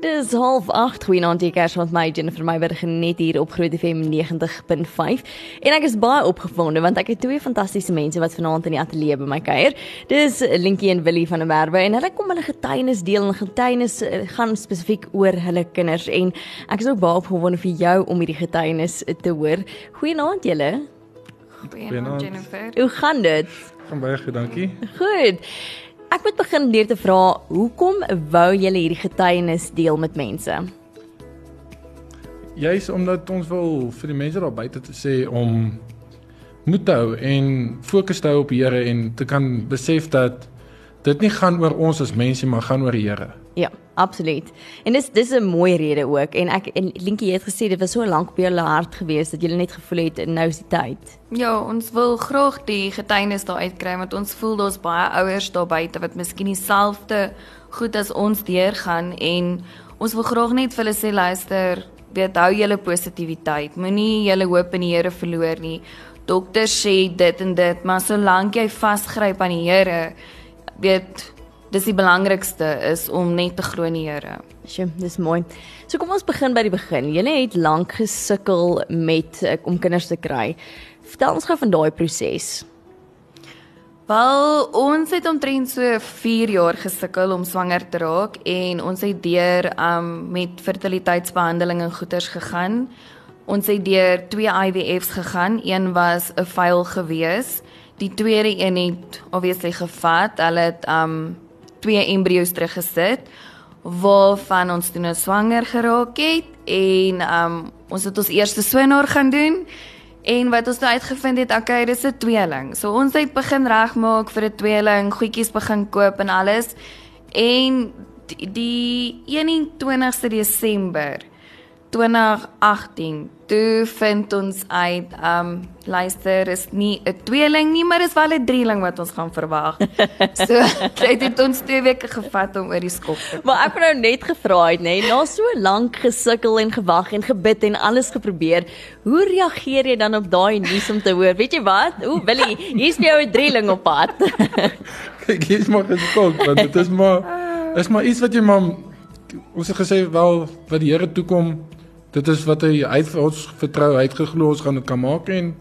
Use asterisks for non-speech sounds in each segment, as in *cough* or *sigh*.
Dis half 8 goeienaand jy kers met my Jennifer Meyburg net hier op Groot FM 90.5 en ek is baie opgewonde want ek het twee fantastiese mense wat vanaand in die ateljee by my kuier. Dis Linkie en Willie van der Merwe en hulle kom hulle getuienis deel en getuienis eh, gaan spesifiek oor hulle kinders en ek is ook baie opgewonde vir jou om hierdie getuienis te hoor. Goeienaand julle. Goeienaand Jennifer. Hoe gaan dit? Gaan baie goed, dankie. Goed. Ek moet begin deur te vra, hoekom wou julle hierdie getuienis deel met mense? Juist omdat ons wil vir die mense daar buite te sê om moed te hou en fokus te hou op die Here en te kan besef dat dit nie gaan oor ons as mense maar gaan oor die Here. Ja, absoluut. En dis dis 'n mooi rede ook en ek en Linkie het gesê dit was so lank op julle hart gewees dat julle net gevoel het nou is die tyd. Ja, ons wil graag die getuienis daar uitkry want ons voel daar's baie ouers daar buite wat miskien dieselfde goed as ons deurgaan en ons wil graag net vir hulle sê luister, weet hou julle positiwiteit. Moenie julle hoop in die Here verloor nie. Dokters sê dit en dit, maar solank jy vasgryp aan die Here, weet dis die belangrikste is om net te glo in die Here. Sjoe, dis mooi. So kom ons begin by die begin. Julle het lank gesukkel met eh, om kinders te kry. Vertel ons gou van daai proses. Wel, ons het omtrent so 4 jaar gesukkel om swanger te raak en ons het deur um met fertiliteitsbehandeling en goeters gegaan. Ons het deur twee IVF's gegaan. Een was 'n fail gewees. Die tweede een het obviously gevat. Hulle het um twee embrio's teruggesit waarvan ons toe nou swanger geraak het en um ons het ons eerste swanger gaan doen en wat ons nou uitgevind het, okay, dis 'n tweeling. So ons het begin regmaak vir 'n tweeling, goedjies begin koop en alles. En die, die 21ste Desember 2018 toe vind ons uit um luister is nie 'n tweeling nie maar is wel 'n drieling wat ons gaan verwag. *laughs* So dit het ons 2 weke gevat om oor die skop te. Maar ek het nou net gevra het nê, na so lank gesukkel en gewag en gebid en alles geprobeer, hoe reageer jy dan op daai nuus om te hoor? Weet jy wat? Ooh, Willie, hier's nou 'n drieling op pad. *laughs* Kyk, hier's maar geskok want dit is maar is maar iets wat jy maar ons het gesê wel wat die Here toe kom dit is wat hy uit vir ons vertrou, hy het geglo ons gaan dit kan maak en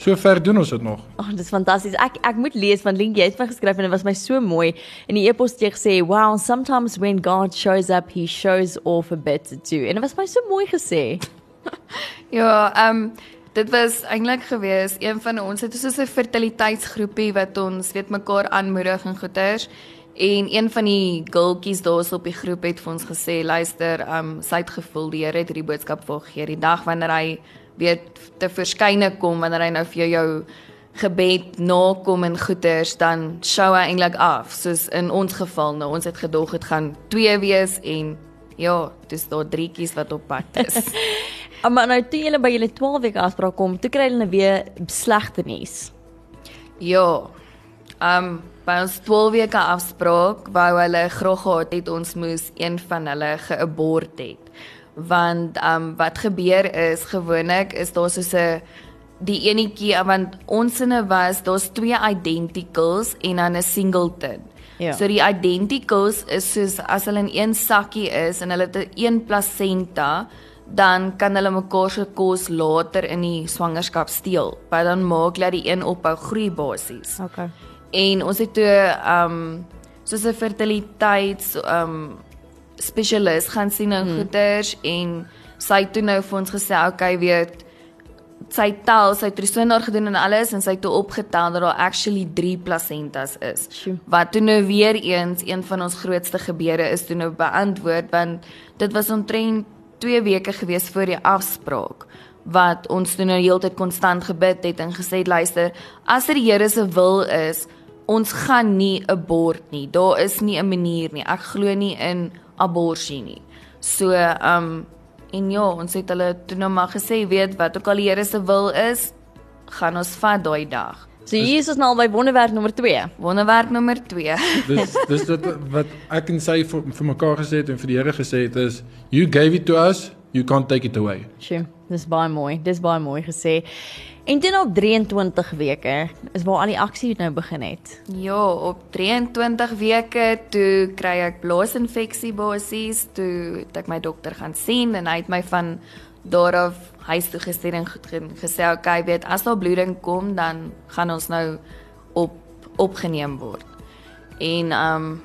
so ver doen ons dit nog. Ag, oh, dit is fantasties. Ek ek moet lees van Link, jy het my geskryf en dit was my so mooi. In die e-pos het jy gesê, "Wow, sometimes when God shows up, he shows off a bit too." En dit was my so mooi gesê. *laughs* ja, ehm um, dit was eintlik gewees een van ons het so 'n fertiliteitsgroepie wat ons weet mekaar aanmoedig en goeters. En een van die gultjies daarso op die groep het vir ons gesê, luister, um sy het gevoel die Here het hierdie boodskap vir gee die dag wanneer hy weer te verskyne kom wanneer hy nou vir jou gebed nakom en goeders dan sou hy eintlik af soos in ons geval nou. Ons het gedog dit gaan 2 wees en ja dis daar drietjies wat op pad is. *laughs* Maar nou toe julle by julle 12 weke afspraak kom toe kry hulle weer slegte nuus. Ja um by ons 12 weke afspraak wou hulle graag gehad het ons moes een van hulle geabort het. Want um wat gebeur is gewoonlik is daar so 'n die enetjie want ons sinne was daar's twee identicals en dan 'n singleton. Ja. So die identicals is soos as hulle in een sakkie is en hulle het 'n een placenta dan kan hulle mekaar se kos later in die swangerskap steel. Want dan maak dat die een ophou groei basies. Okay en ons het toe um soos 'n fertiliteits um spesialis gaan sien in hmm. goeters en sy het toe nou vir ons gesê okay weet sy tel sy het trisonar gedoen en alles en sy het toe opgetel dat daar actually 3 placentas is Sjoe. wat toe nou weer eens een van ons grootste gebeure is toe nou beantwoord want dit was omtrent 2 weke gewees voor die afspraak wat ons toe nou heeltyd konstant gebid het en gesê luister as dit die Here se wil is ons gaan nie abort nie. Daar is nie 'n manier nie. Ek glo nie in abortus nie. So, ehm um, en ja, ons het hulle toe nou maar gesê, weet wat ook al die Here se wil is, gaan ons vat daai dag. So hier is ons nou by wonderwerk nommer 2. Wonderwerk nommer 2. dis dis dit wat ek en sy vir, vir mekaar gesê het en vir die Here gesê het is you gave it to us, you can't take it away. Sjoe. Dis baie mooi. Dis baie mooi gesê. En toe op 23 weke is waar al die aksie nou begin het. Ja, op 23 weke toe kry ek blaasinfeksie basies, toe het ek my dokter gaan sien en hy het my van daar af huis toe gestuur en goed ge- gesê, "Oké, okay, weet as daar bloeding kom, dan gaan ons nou op opgeneem word." En um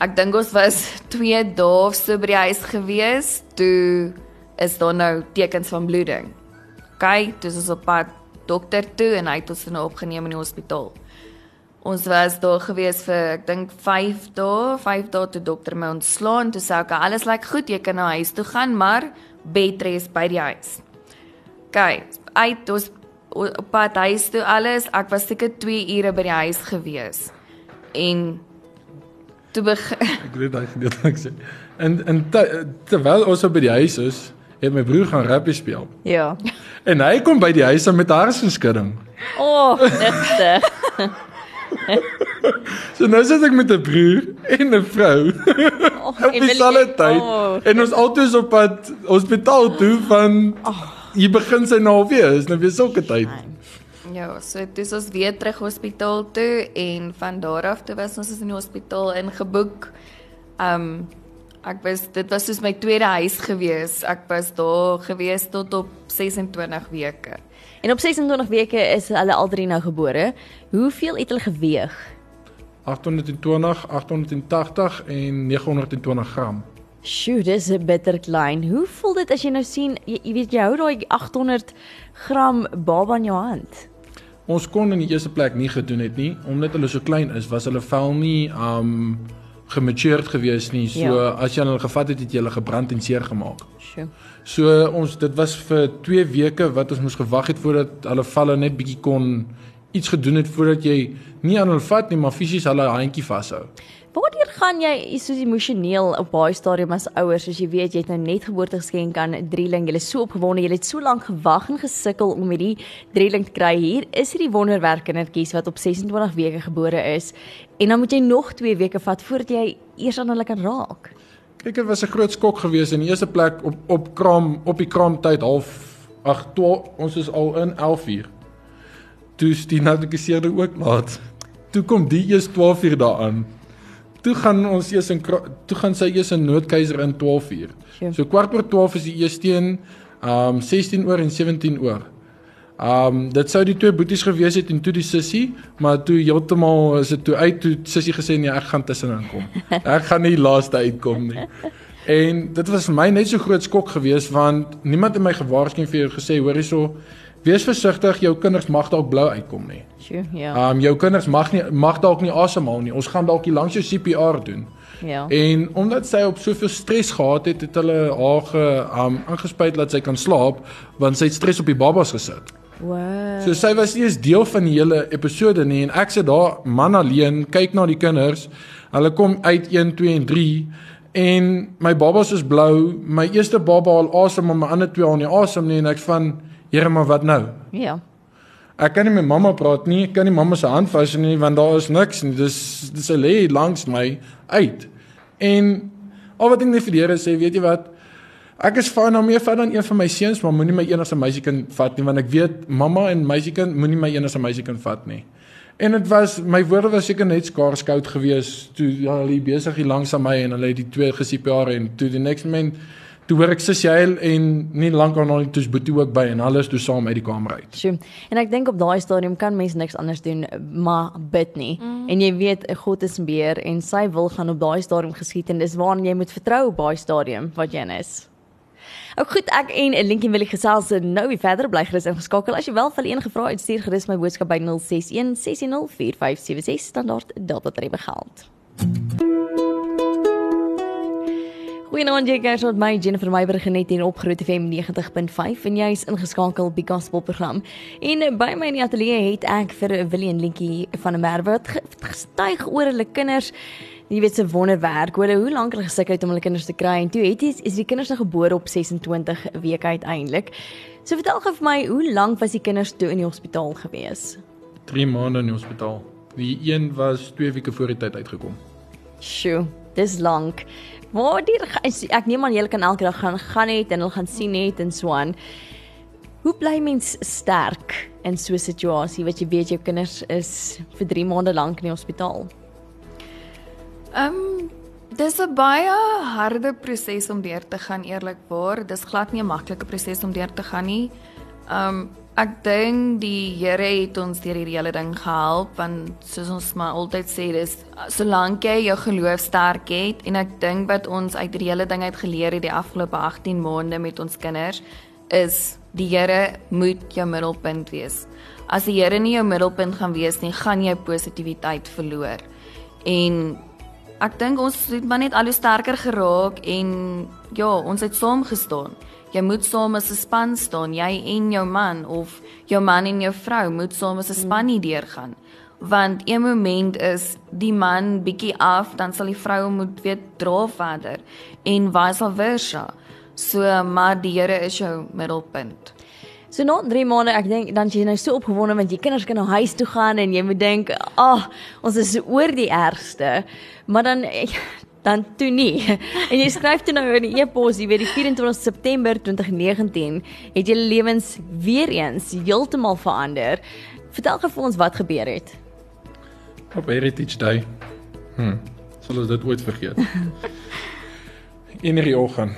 ek dink ons was *laughs* 2 dae so by die huis gewees, toe is daar nou tekens van bloeding. OK, dis ons op pad dokter toe en hy het ons nou opgeneem in die hospitaal. Ons was daar gewees vir ek dink 5 dae, 5 dae toe dokter my ontslaan, toe sê ek alles lyk goed, jy kan na huis toe gaan, maar bedrest by die huis. OK, uit ons op pad huis toe alles, ek was seker 2 ure by die huis gewees. En toe begin Ek weet daai gedeelte ek sê. En en te, terwyl ons op by die huis is, het my broer gaan rappie speel. Ja. En hy kom by die huis met hersenskudding. O, oh, *laughs* dit. So nou sit ek met 'n broer en 'n vrou Oh, *laughs* op dieselfde tyd Oh, en ons altoos op pad hospitaal toe van hier begin sy nou weer, is nou weer sulke tyd. Ja, so dis ons weer terug hospitaal toe en van daar af toe was ons is in die hospitaal ingeboek. Um ek was dit was soos my tweede huis gewees. Ek was daar gewees tot op 26 weke. En op 26 weke is hulle al drie nou gebore. Hoeveel het hulle geweeg? 820, 880 en 920 gram. Sjoe, dis 'n bitter klein. Hoe voel dit as jy nou sien jy, jy weet jy hou daai 800 gram baba in jou hand? Ons kon in die eerste plek nie gedoen het nie omdat hulle so klein is, was hulle vel nie um gematured gewees nie. So Ja. as jy hulle gevat het, het jy hulle gebrand en seer gemaak. Sjoe. So ons dit was vir 2 weke wat ons moes gewag het voordat hulle valle net bietjie kon iets gedoen het voordat jy nie aan hulle vat nie, maar fisies hulle handjie vashou. Waardeur gaan jy soos emosioneel op baie stadium as ouers as jy weet jy het nou net geboorte geskenk aan 'n drieling, jy is so opgewonde, jy het so lank gewag en gesukkel om hierdie drieling te kry. Hier is hierdie wonderwerk kindertjies wat op 26 weke gebore is en dan moet jy nog 2 weke vat voordat jy eers aan hulle kan raak. Kyk, dit was 'n groot skok geweest in die eerste plek op op kraam op die kraamtyd half ag 12 ons is al in 11 uur. Is die navigaseerde ook laat. Toe kom die eers 12 uur daaraan. Toe gaan ons eers in toe gaan sy eers in noodkeiser in 12 uur. Sjoe. So kwart oor 12 is die eerste een um 16 oor en 17 oor. Um dit sou die twee boeties gewees het en toe die sussie, maar toe heeltemal is dit toe uit toe sussie gesê nee, ek gaan tussenin kom. *laughs* Ek gaan nie laaste uitkom nie. En dit was vir my net so groot skok geweest want niemand het my gewaarsku vir jou gesê hoor hierso wees versigtig jou kinders mag dalk blou uitkom nie. Sjoe, ja. Um jou kinders mag nie mag dalk nie asemhaal nie. Ons gaan dalk hier langs jou CPR doen. Ja. En omdat sy op soveel stres gehad het, het hulle haar ge um aangespuit dat sy kan slaap want sy het stres op die babas gesit. Wow. So sy was nie eens deel van die hele episode nie en ek sit daar man alleen kyk na die kinders. Hulle kom uit 1, 2 en 3 en my babas is blou. My eerste baba al asem maar my ander twee al nie asem nie en ek van Here maar wat nou? Ja. Ek kan nie met mamma praat nie. Ek kan nie mamma se hand vas nie want daar is niks nie. Dis dis sy lê langs my uit. En al wat ek net vir die Here sê, weet jy wat? Ek is fyn om meer vat dan een van my seuns, maar moenie my enigste meisiekind vat nie want ek weet mamma en meisiekind moenie my enigste meisiekind vat nie. En dit was my woorde was seker net skaars koud geweest toe ja, hulle besig hier langs aan my en hulle het die twee gesiepaar en toe die next moment toe hoor ek sussie huil en nie lank daarna nie toe is Boetie ook by en hulle is toe saam uit die kamer uit. Sjoe. En ek dink op daai stadium kan mens niks anders doen maar bid nie. Mm. En jy weet God is meer en sy wil gaan op daai stadium geskied en dis waarna jy moet vertrou op daai stadium wat jy is. Ook goed, ek en Linkie wil gesels nou weer verder bly gerus ingeskakel. As jy wel vir enige vrae het, stuur gerus my boodskap by 061 610 4576 standaard data tariewe geld. Goeienaand, jy kyk tot my Jennifer Meiberg net hier op Groot FM 90.5 en jy's ingeskakel by Gospel program. En by my in die ateljee het ek vir Willie en Linkie van der Merwe wat ge- gestuig oor hulle kinders. Jy weet se wonderwerk, hulle hoe lank hulle gesukkel het om hulle kinders te kry en toe het is, is die kinders nou gebore op 26 weke uiteindelik. So vertel gou vir my, hoe lank was die kinders toe in die hospitaal gewees? 3 maande in die hospitaal. Die een was 2 weke voor die tyd uitgekom. Sjoe, dis lank. Waar die ek neem aan julle kan elke dag gaan gaan het en hulle gaan sien het en so aan. Hoe bly mens sterk in so 'n situasie wat jy weet jou kinders is vir 3 maande lank in die hospitaal? Ehm um, dis 'n baie harde proses om deur te gaan eerlikwaar. Dis glad nie 'n maklike proses om deur te gaan nie. Ehm um, ek dink die Here het ons deur hierdie hele ding gehelp want soos ons maar altyd sê dis solank jy jou geloof sterk het en ek dink wat ons uit hierdie hele ding uit geleer het die afgelope 18 maande met ons kinders is die Here moet jou middelpunt wees. As die Here nie jou middelpunt gaan wees nie, gaan jy positiwiteit verloor. En ek dink ons het maar net al hoe sterker geraak en ja, ons het saam gestaan. Jy moet saam as 'n span staan, jy en jou man of jou man en jou vrou moet saam as 'n span hier deurgaan. Want een moment is die man bietjie af, dan sal die vrou moet weer dra verder en vice versa. So maar die Here is jou middelpunt. So na 3 maande, ek dink dan jy nou so opgewonde want jy kinders kan nou huis toe gaan en jy moet dink, "Ag, oh, ons is oor die ergste." Maar dan dan toe nie. *laughs* En jy skryf toe nou in die e-pos, jy weet die 24 September 2019, het julle lewens weer eens heeltemal verander. Vertel gou vir ons wat gebeur het. Op Heritage Day. Hm. Sal ons dit ooit vergeet? *laughs* In die oggend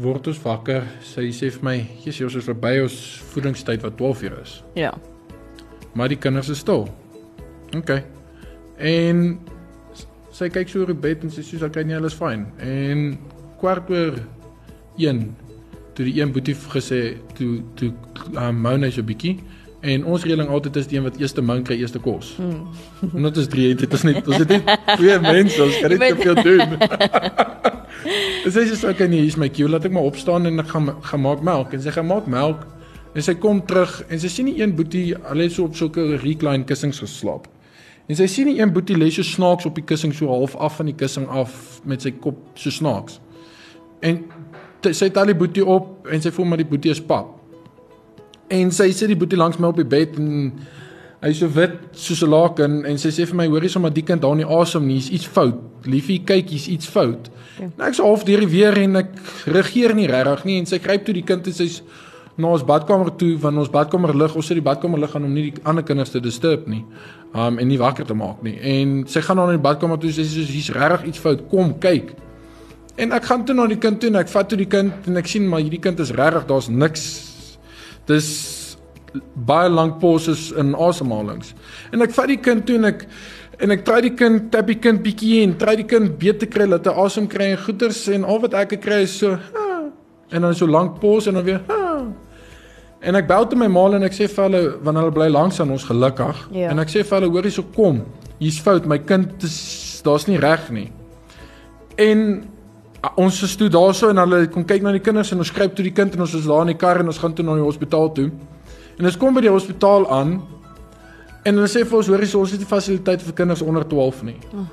word ons wakker. Sy sê vir my, "Jesus, ons is verby ons voedingstyd wat 12 uur is." Ja. Maar die kinders is stil. OK. En sy kyk so oor die bed en sy sê, "Okay, nee, alles fyn." En kwart oor 1 toe die een boetie gesê toe toe um, Mona so 'n bietjie en ons reëling altyd is die een wat eerste moun kry eerste kos. Mm. En dit is drie, dit is net ons het net *laughs* twee mense, ons kan net te veel doen. *laughs* Sy sê so okay nee, hier's my cue, laat ek maar opstaan en ek gaan gaan maak melk en sy gaan maak melk en sy kom terug en sy sien nie een boetie al het so op sulke recline kussings geslaap. En sy sien nie een boetie lê so snaaks op die kussing so half af van die kussing af met sy kop so snaaks. En sy tel die boetie op en sy voel maar die boetie is pap. En sy sit die boetie langs my op die bed en hy so wit soos 'n laken en sy sê vir my hoorie sommer die kind daar nie asem nie, is iets fout. Liefie, kyk, hier's iets fout. Ja. Nou ek's half deur die weer en ek regeer nie regtig nie en sy gryp toe die kind en sy's na ons badkamer toe van ons badkamer lig. Ons sit die badkamer lig aan om nie die ander kinders te disturb nie. Um en nie wakker te maak nie. En sy gaan dan in die badkamer toe sê sy sê hier's regtig iets fout. Kom kyk. En ek gaan toe na die kind toe en ek vat toe die kind en ek sien maar hierdie kind is regtig, daar's niks. Dis baie lank pauses in asemhalings. En ek vat die kind toe en ek en ek try die kind tap die kind bietjie en try die kind beter kry dat hy asem kry en goeters en al wat ek kry is so ah, en dan so lank pause en dan weer ah. En ek bel te my ma en ek sê vir hulle wanneer hulle bly langs aan ons gelukkig ja. en ek sê vir hulle hoor hierso kom hier's fout my kind is daar's nie reg nie en ons is toe daarso en hulle kom kyk na die kinders en ons skryp toe die kind en ons is daar in die kar en ons gaan toe na die hospitaal toe En ons kom by die hospitaal aan en hulle sê vir ons hoor jy ons het nie fasiliteite vir kinders onder 12 nie. Oh.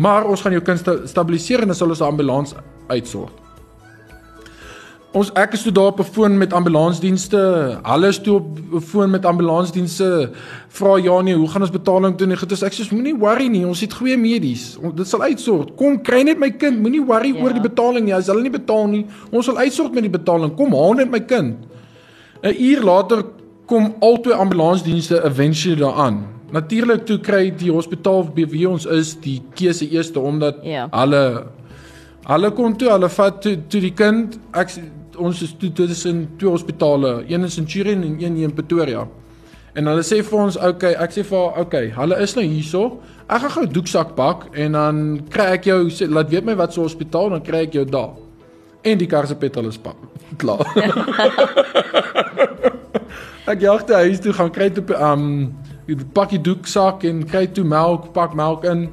Maar ons gaan jou kind stabiliseer en dan sal ons 'n ambulans uitsort. Ons ek is toe daar op 'n foon met ambulansdienste. Hulle is toe op 'n foon met ambulansdienste. Vra Janie, hoe gaan ons betaling doen? Ek sê ek sê moenie worry nie, ons het goeie medies. Dit sal uitsort. Kom kry net my kind. Moenie worry ja. oor die betaling nie. As hulle nie betaal nie, ons sal uitsort met die betaling. Kom haal net my kind. 'n uur later kom albei ambulansdienste eventually daaraan. Natuurlik toe kry die hospitaal wie ons is die keuse eerste omdat ja. hulle hulle kom toe, hulle vat toe, toe die kind. Ek ons is toe tussen twee hospitale, een in Centurion en een in Pretoria. En hulle sê vir ons, "Oké, okay, ek sê vir haar, "Oké, okay, hulle is nou hierso. Ek gaan gou 'n doeksak pak en dan kry ek jou sê, laat weet my wat se hospitaal dan kry ek jou daar." En die kar se petrol is pak. *laughs* Klaar. *laughs* ek jag te huis toe gaan kry toe um pakkie doeksak en kry toe melk, pak melk in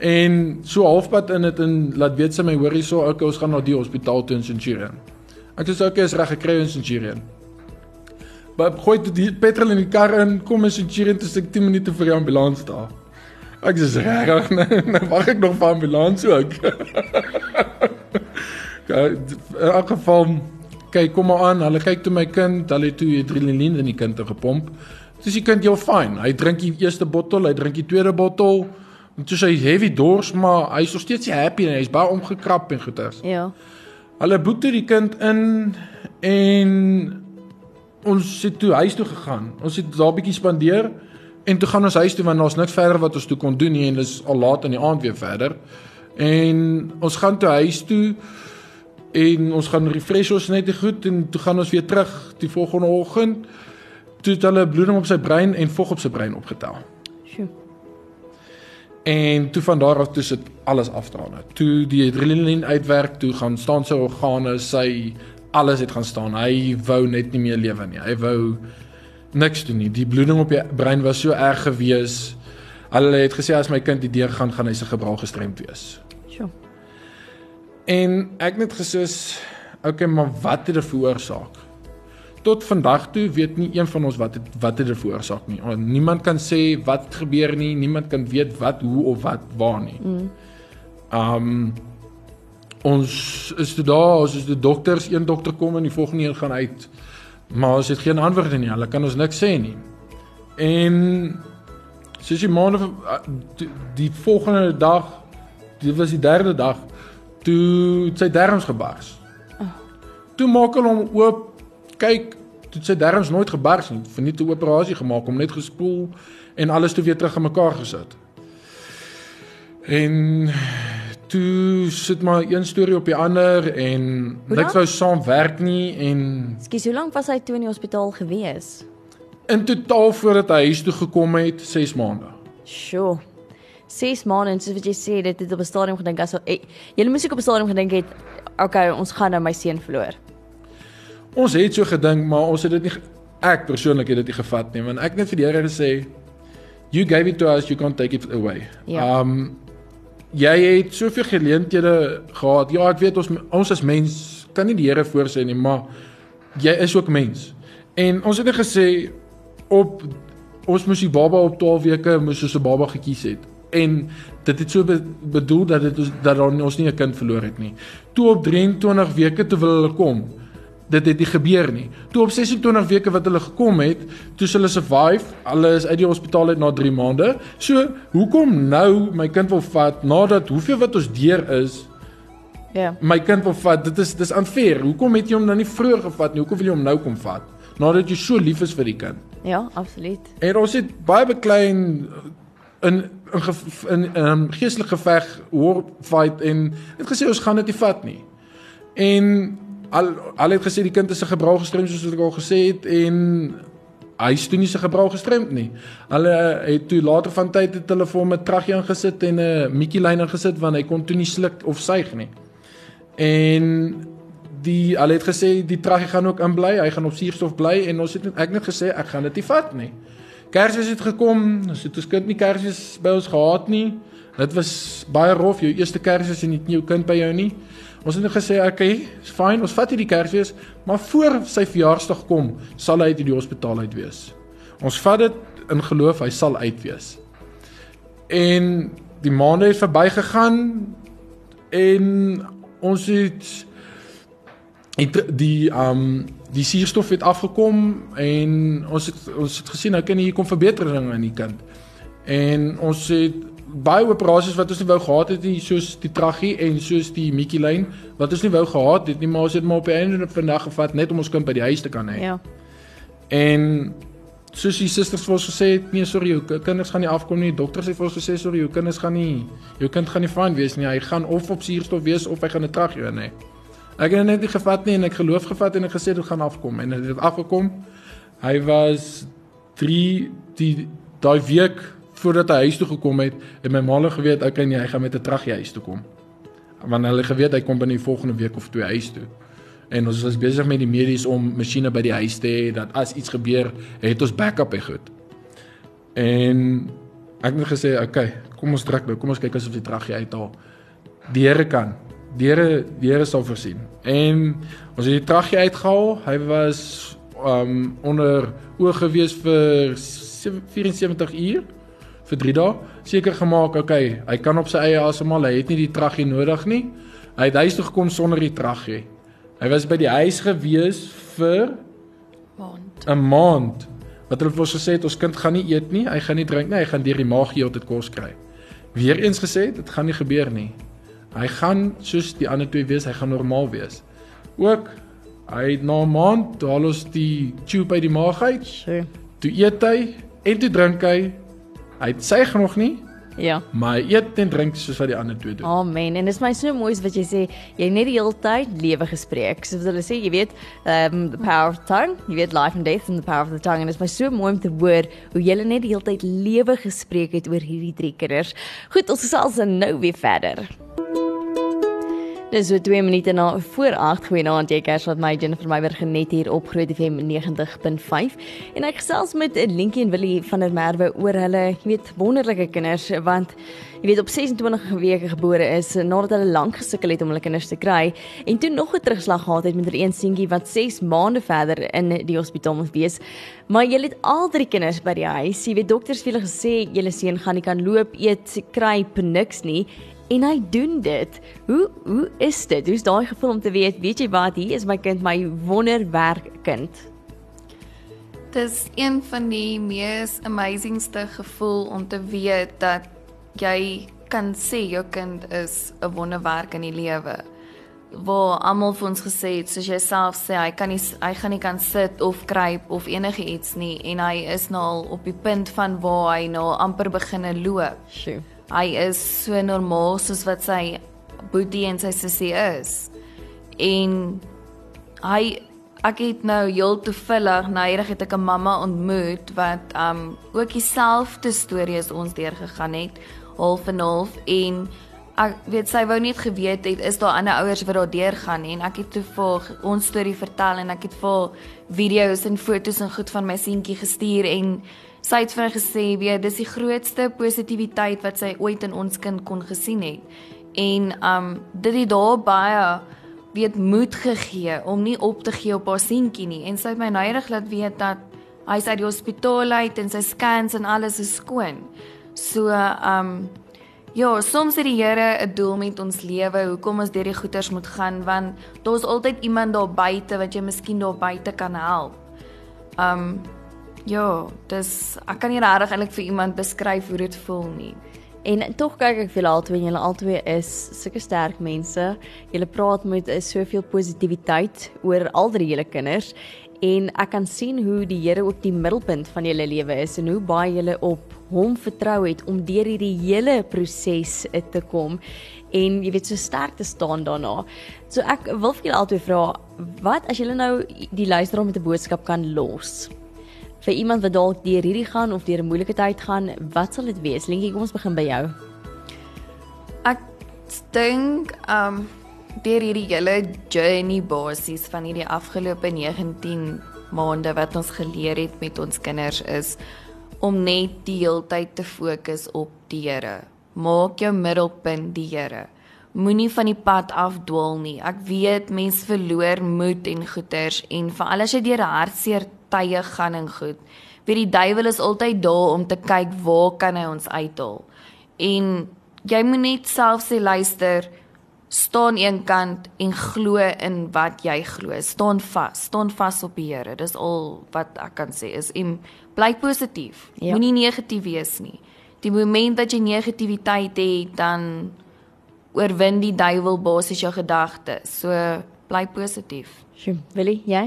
en so halfpad in dit en laat weet sy my hoor hierso okay ons gaan na die hospitaal toe in Centurion. Sê okay is reg gekry in Centurion. Maar gooi toe die petrol in die kar in, kom in Centurion te sê 10 minute vir die ambulans daar. Ek sê reg, *laughs* nou, nou wag ek nog vir ambulans ook. *laughs* in elk geval kyk kom maar aan, hulle kyk toe my kind, hulle toe adrenalien in die kind gepomp. Dis die kind heel fyn. Hy drink die eerste bottel, hy drink die tweede bottel. En toe sy heavy dors, maar hy is nog steeds happy en hy's baie omgekrap en goeters. Ja. Hulle boek toe die kind in en ons het toe huis toe gegaan. Ons het daar bietjie spandeer en toe gaan ons huis toe want daar's niks verder wat ons toe kon doen nie en dis al laat in die aand weer verder. En ons gaan toe huis toe en ons gaan refresh ons net goed en toe gaan ons weer terug die volgende oggend. Toe het hulle bloeding op sy brein en vog op sy brein opgetel. Sjoe. En toe van daar af toe sit alles afstaan. Toe die adrenalien uitwerk, toe gaan staan sy organe, sy alles het gaan staan. Hy wou net nie meer lewe nie. Hy wou niks doen nie. Die bloeding op die brein was so erg gewees. Hulle het gesê as my kind die deur gaan, gaan hy se gebraal gestremd wees. Sjoe. En ek net gesoos, okay, maar wat het dit veroorsaak? Tot vandag toe weet nie een van ons wat het, wat het dit veroorsaak nie. Niemand kan sê wat gebeur nie, niemand kan weet wat hoe of wat waar nie. Mm. Um ons is toe daar, ons is die dokters, een dokter kom en die volgende een gaan uit. Maar ons het geen antwoorde nie. Hulle kan ons niks sê nie. En soos die maande die, die volgende dag, dit was die derde dag, toe sy darmes gebars. Toe maak hulle hom oop kyk, toe sy darmes nooit gebars nie, verniet 'n operasie gemaak, hom net gespoel en alles toe weer terug in mekaar gesit. En toe sit maar een storie op die ander en niks wou saamwerk nie en Skus, hoe lank was hy toe in die hospitaal gewees? in totaal voordat hy huis toe gekom het 6 maande. Sjoe. 6 maande en soos wat jy sê, dit het op 'n stadium gedink as eh, jy moes ek op 'n stadium gedink het, okay, ons gaan nou my seun verloor. Ons het so gedink, maar ons het dit nie ek persoonlik het dit nie gevat nie, want ek het net vir die Here gesê you gave it to us, you can't take it away. Ja. Um jy het soveel geleenthede gehad. Ja, ek weet ons ons as mens kan nie die Here voorsê nie, maar jy is ook mens. En ons het net gesê op ons moes die baba op 12 weke moes ons 'n baba gekies het. En dit het so be, bedoel dat dit ons dat ons nie 'n kind verloor het nie. Toe op 23 weke toe wil hulle kom. Dit het nie gebeur nie. Toe op 26 weke wat hulle gekom het, toe hulle survive. Hulle is uit die hospitaal uit na 3 maande. So, hoekom nou my kind wil vat nadat hoeveel wat ons deur is, Ja. my kind wil vat? Dit is dis unfair. Hoekom het jy hom nou nie vroeër gevat nie? Hoekom wil jy hom nou kom vat? Nadat jy so lief is vir die kind. Ja, absoluut. En ons het baie beklein in in in 'n um, geestelike geveg, war fight en het gesê ons gaan dit nie vat nie. En al al het gesê die kind is 'n gebrou gestrem soos wat ek al gesê het en hy is toe nie se gebrou gestremd nie. Hulle het toe later van tyd het hulle vir hom 'n traggie ingesit en 'n Mickey lyn ingesit want hy kon toe nie sluk of suig nie. En die hulle het gesê die traggie gaan ook inbly, hy gaan op suurstof bly en ons het ek net gesê ek gaan dit nie vat nie. Kersfees het gekom, ons het ons kind nie Kersfees by ons gehad nie. Dit was baie rof, jou eerste Kersfees en nie jou kind by jou nie. Ons het net gesê, okay, is fyn, ons vat hierdie Kersfees, maar voor sy verjaarsdag kom, sal hy uit die hospitaal uit wees. Ons vat dit in geloof hy sal uit wees. En die maande het verbygegaan en ons het het die um die suurstof het afgekom en ons het ons het gesien nou kan hier kom verbetering in die kind. En ons het baie operasies wat ons nie wou gehad het nie soos die traggie en soos die Mickey lyn wat ons nie wou gehad het nie maar ons het maar op die einde van die dag gevat net om ons kind by die huis te kan hê. Ja. En soos die susters vir ons gesê het, nee sorry jou ki- kinders gaan nie afkom nie. Dokters het vir ons gesê sorry jou kinders gaan nie jou kind gaan nie fyn wees nie. Hy gaan of op suurstof wees of hy gaan 'n traggie hê. Ek het net nie gevat nie en ek geloof gevat en ek gesê dit gaan afkom en dit het afgekom. Hy was 3 die daai week voordat hy huis toe gekom het, het my ma al geweet okay nee, hy gaan met 'n traggie huis toe kom. Want hulle geweet hy kom binne die volgende week of twee huis toe. En ons was besig met die medies om masjiene by die huis te hê dat as iets gebeur, het ons backup en goed. En ek het gesê, okay, kom ons druk nou, kom ons kyk asof die traggie uithaal. Die Here kan. Die Here die Here sal voorsien. En ons het die traggie uitgehaal. Hy was um onder oog gewees vir 74 uur vir 3 dae. Seker gemaak, okay, hy kan op sy eie asemhaal. Hy het nie die traggie nodig nie. Hy het huis toe gekom sonder die traggie. Hy was by die huis gewees vir Maand. 'n maand. Wat hulle vir ons gesê het, ons kind gaan nie eet nie, hy gaan nie drink nie, hy gaan deur die maag heeltyd kos kry. Weereens gesê, dit gaan nie gebeur nie. Hy gaan soos die ander twee wees, hy gaan normaal wees. Ook Hy het na 'n maand haal ons die tube uit die maag uit. So. Toe eet hy en toe drink hy. Hy suig nog nie, Ja. maar hy eet en drink soos wat die ander twee doen. Amen. En dit is my so mooi wat jy sê, jy net die hele tyd lewe gespreek. Soos hulle sê, jy weet, um the power of the tongue, jy weet life and death and the power of the tongue en dit is my so mooi om te hoor hoe jy net die hele tyd lewe gespreek het oor hierdie drie kinders. Goed, ons gesels nou weer verder. Dis so 2 minute na voor 8 goeienaand jy kers wat my Jennifer Meyburg net hier op Groot FM 90.5 en ek gesels met Linkie en Willie van der Merwe oor hulle jy weet wonderlike kinders want jy weet op 26 weke gebore is nadat hulle lank gesukkel het om hulle kinders te kry en toe nog 'n terugslag gehad het met 'n een seentjie wat 6 maande verder in die hospitaal moes wees. Maar jy het al drie kinders by die huis. Jy weet dokters het vir hulle gesê julle seun gaan nie kan loop eet kruip niks nie En hy doen dit. Hoe hoe is dit? Hoe's daai gevoel om te weet, weet jy wat, hier is my kind, my wonderwerk kind. Dis een van die mees amazingste gevoel om te weet dat jy kan sê jou kind is 'n wonderwerk in die lewe. Waar almal vir ons gesê het, soos jy self sê, hy kan nie hy gaan nie kan sit of kruip of enige iets nie en hy is nou al op die punt van waar hy nou amper begine loop. Sjoe. Hy is so normaal soos wat sy boetie en sy sussie is. En hy ek het nou heel toevallig nader het ek 'n mamma ontmoet wat um ook dieselfde storie as ons deurgegaan het, half en half en ek weet sy wou net geweet het is daar ander ouers wat daar deurgaan en ek het toe vir ons storie vertel en ek het vir video's en foto's en goed van my seentjie gestuur en sy het vir my gesê weet dis die grootste positiwiteit wat sy ooit in ons kind kon gesien het en um dit het daar baie weet moed gegee om nie op te gee op haar seentjie nie en sy het my nouyrig laat weet dat hy's uit die hospitaal uit en sy scans en alles is skoon. So um ja, soms het die Here 'n doel met ons lewe, hoekom ons deur die goeters moet gaan want daar's altyd iemand daar buite wat jy miskien daar buite kan help. Um ja, dis ek kan nie regtig eintlik vir iemand beskryf hoe dit voel nie. En tog kyk ek vir julle albei en julle albei is sulke sterk mense. Julle praat met uh, soveel positiwiteit oor al drie julle kinders en ek kan sien hoe die Here ook die middelpunt van julle lewe is en hoe baie julle op hom vertrou het om deur hierdie hele proses te kom en jy weet so sterk te staan daarna. So ek wil vir julle albei vra, wat as julle nou die luisteraar met 'n boodskap kan los? Vir iemand wat dalk deur hierdie gaan of deur 'n moeilike tyd gaan, wat sal dit wees? Linkie, kom ons begin by jou. Ek dink um deur hierdie hele journey basis van hierdie afgelope 19 maande wat ons geleer het met ons kinders is om net die heeltyd te fokus op die Here. Maak jou middelpunt die Here. Moenie van die pad afdwaal nie. Ek weet mense verloor moed en goeters en veral as jy deur hartseer tye gaan en goed. Wie die duiwel is altyd daar om te kyk waar kan hy ons uithaal. En jy moet net self sê luister, staan een kant en glo in wat jy glo. Staan vas, staan vas op die Here. Dis al wat ek kan sê is en bly positief. Ja. Moenie negatief wees nie. Die oomblik dat jy negativiteit het, dan oorwin die duiwel basies jou gedagtes. So bly positief. Sjoe, Willie, jy?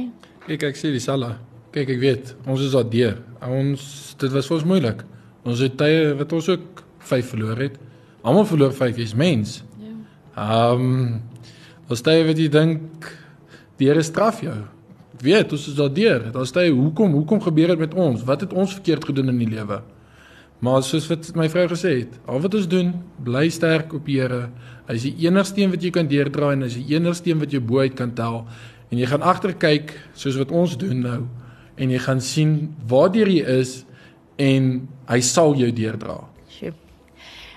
Kyk, ek sê dieselfde. Kyk, ek weet, ons is daar deur. Ons dit was vir ons moeilik. Ons het tye wat ons ook 5 verloor het. Almal verloor 5, jy's mens. Ja. Ehm um, as jy wat jy dink die Here straf jou. Ek weet, ons is daar deur. Daar's tye hoekom hoekom gebeur dit met ons? Wat het ons verkeerd gedoen in die lewe? Maar soos wat my vrou gesê het, al wat ons doen, bly sterk op die Here. Hy is die enigste een wat jy kan deurdra en hy is die enigste een wat jou bo uit kan tel. En jy gaan agterkyk soos wat ons doen nou en jy gaan sien waar jy is en hy sal jou deurdra.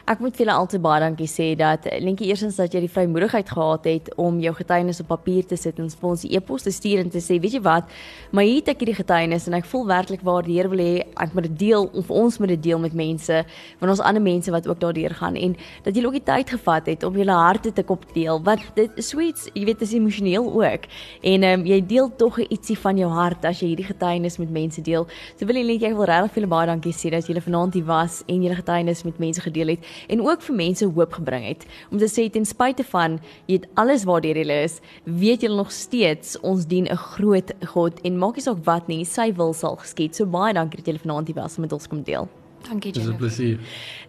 Ek moet vir julle altyd baie dankie sê dat Lentjie eersins dat jy die vrymoedigheid gehad het om jou getuienis op papier te sit en vir ons 'n e-pos te stuur en te sê, weet jy wat, maar hier het ek hierdie getuienis en ek voel werklik waar die Here wil hê ek moet dit deel of ons moet dit deel met mense, want ons ander mense wat ook daardeur gaan en dat jy ook die tyd gevat het om julle harte te kom deel. Want dit sweets, jy weet, is emosioneel ook. En ehm um, jy deel tog ietsie van jou hart as jy hierdie getuienis met mense deel. So wil jy net ek wil regtig vir julle baie dankie sê dat julle vanaand hier was en julle getuienis met mense gedeel het. En ook vir mense hoop gebring het. Om te sê ten spyte van jy het alles waardeur jy is, weet jy nog steeds ons dien 'n groot God en maak nie saak wat nie, sy wil sal geskied. So baie dankie dat jy vanaand hier was om met ons kom deel. Dankie Dis 'n Jennifer. plesier.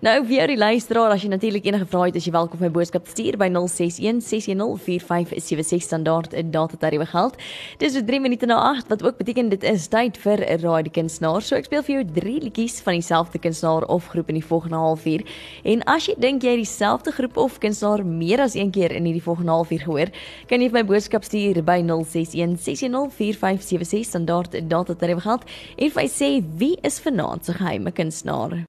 Nou jou die luisteraar, as jy natuurlik enige vrae het, is jy welkom my boodskap stuur by 061 610 4576 standaard in datatariewe geld. Dis so 3 minute na 8 wat ook beteken dit is tyd vir 'n raai die kunstenaar. So ek speel vir jou drie liedjies van dieselfde kunstenaar of groep in die volgende halfuur. En as jy dink jy het dieselfde groep of kunstenaar meer as een keer in hierdie volgende halfuur gehoor, kan jy vir my boodskap stuur by 061 610 4576 standaard in datatariewe geld en vir my sê wie is vanaand se geheime kunstenaar. kvar.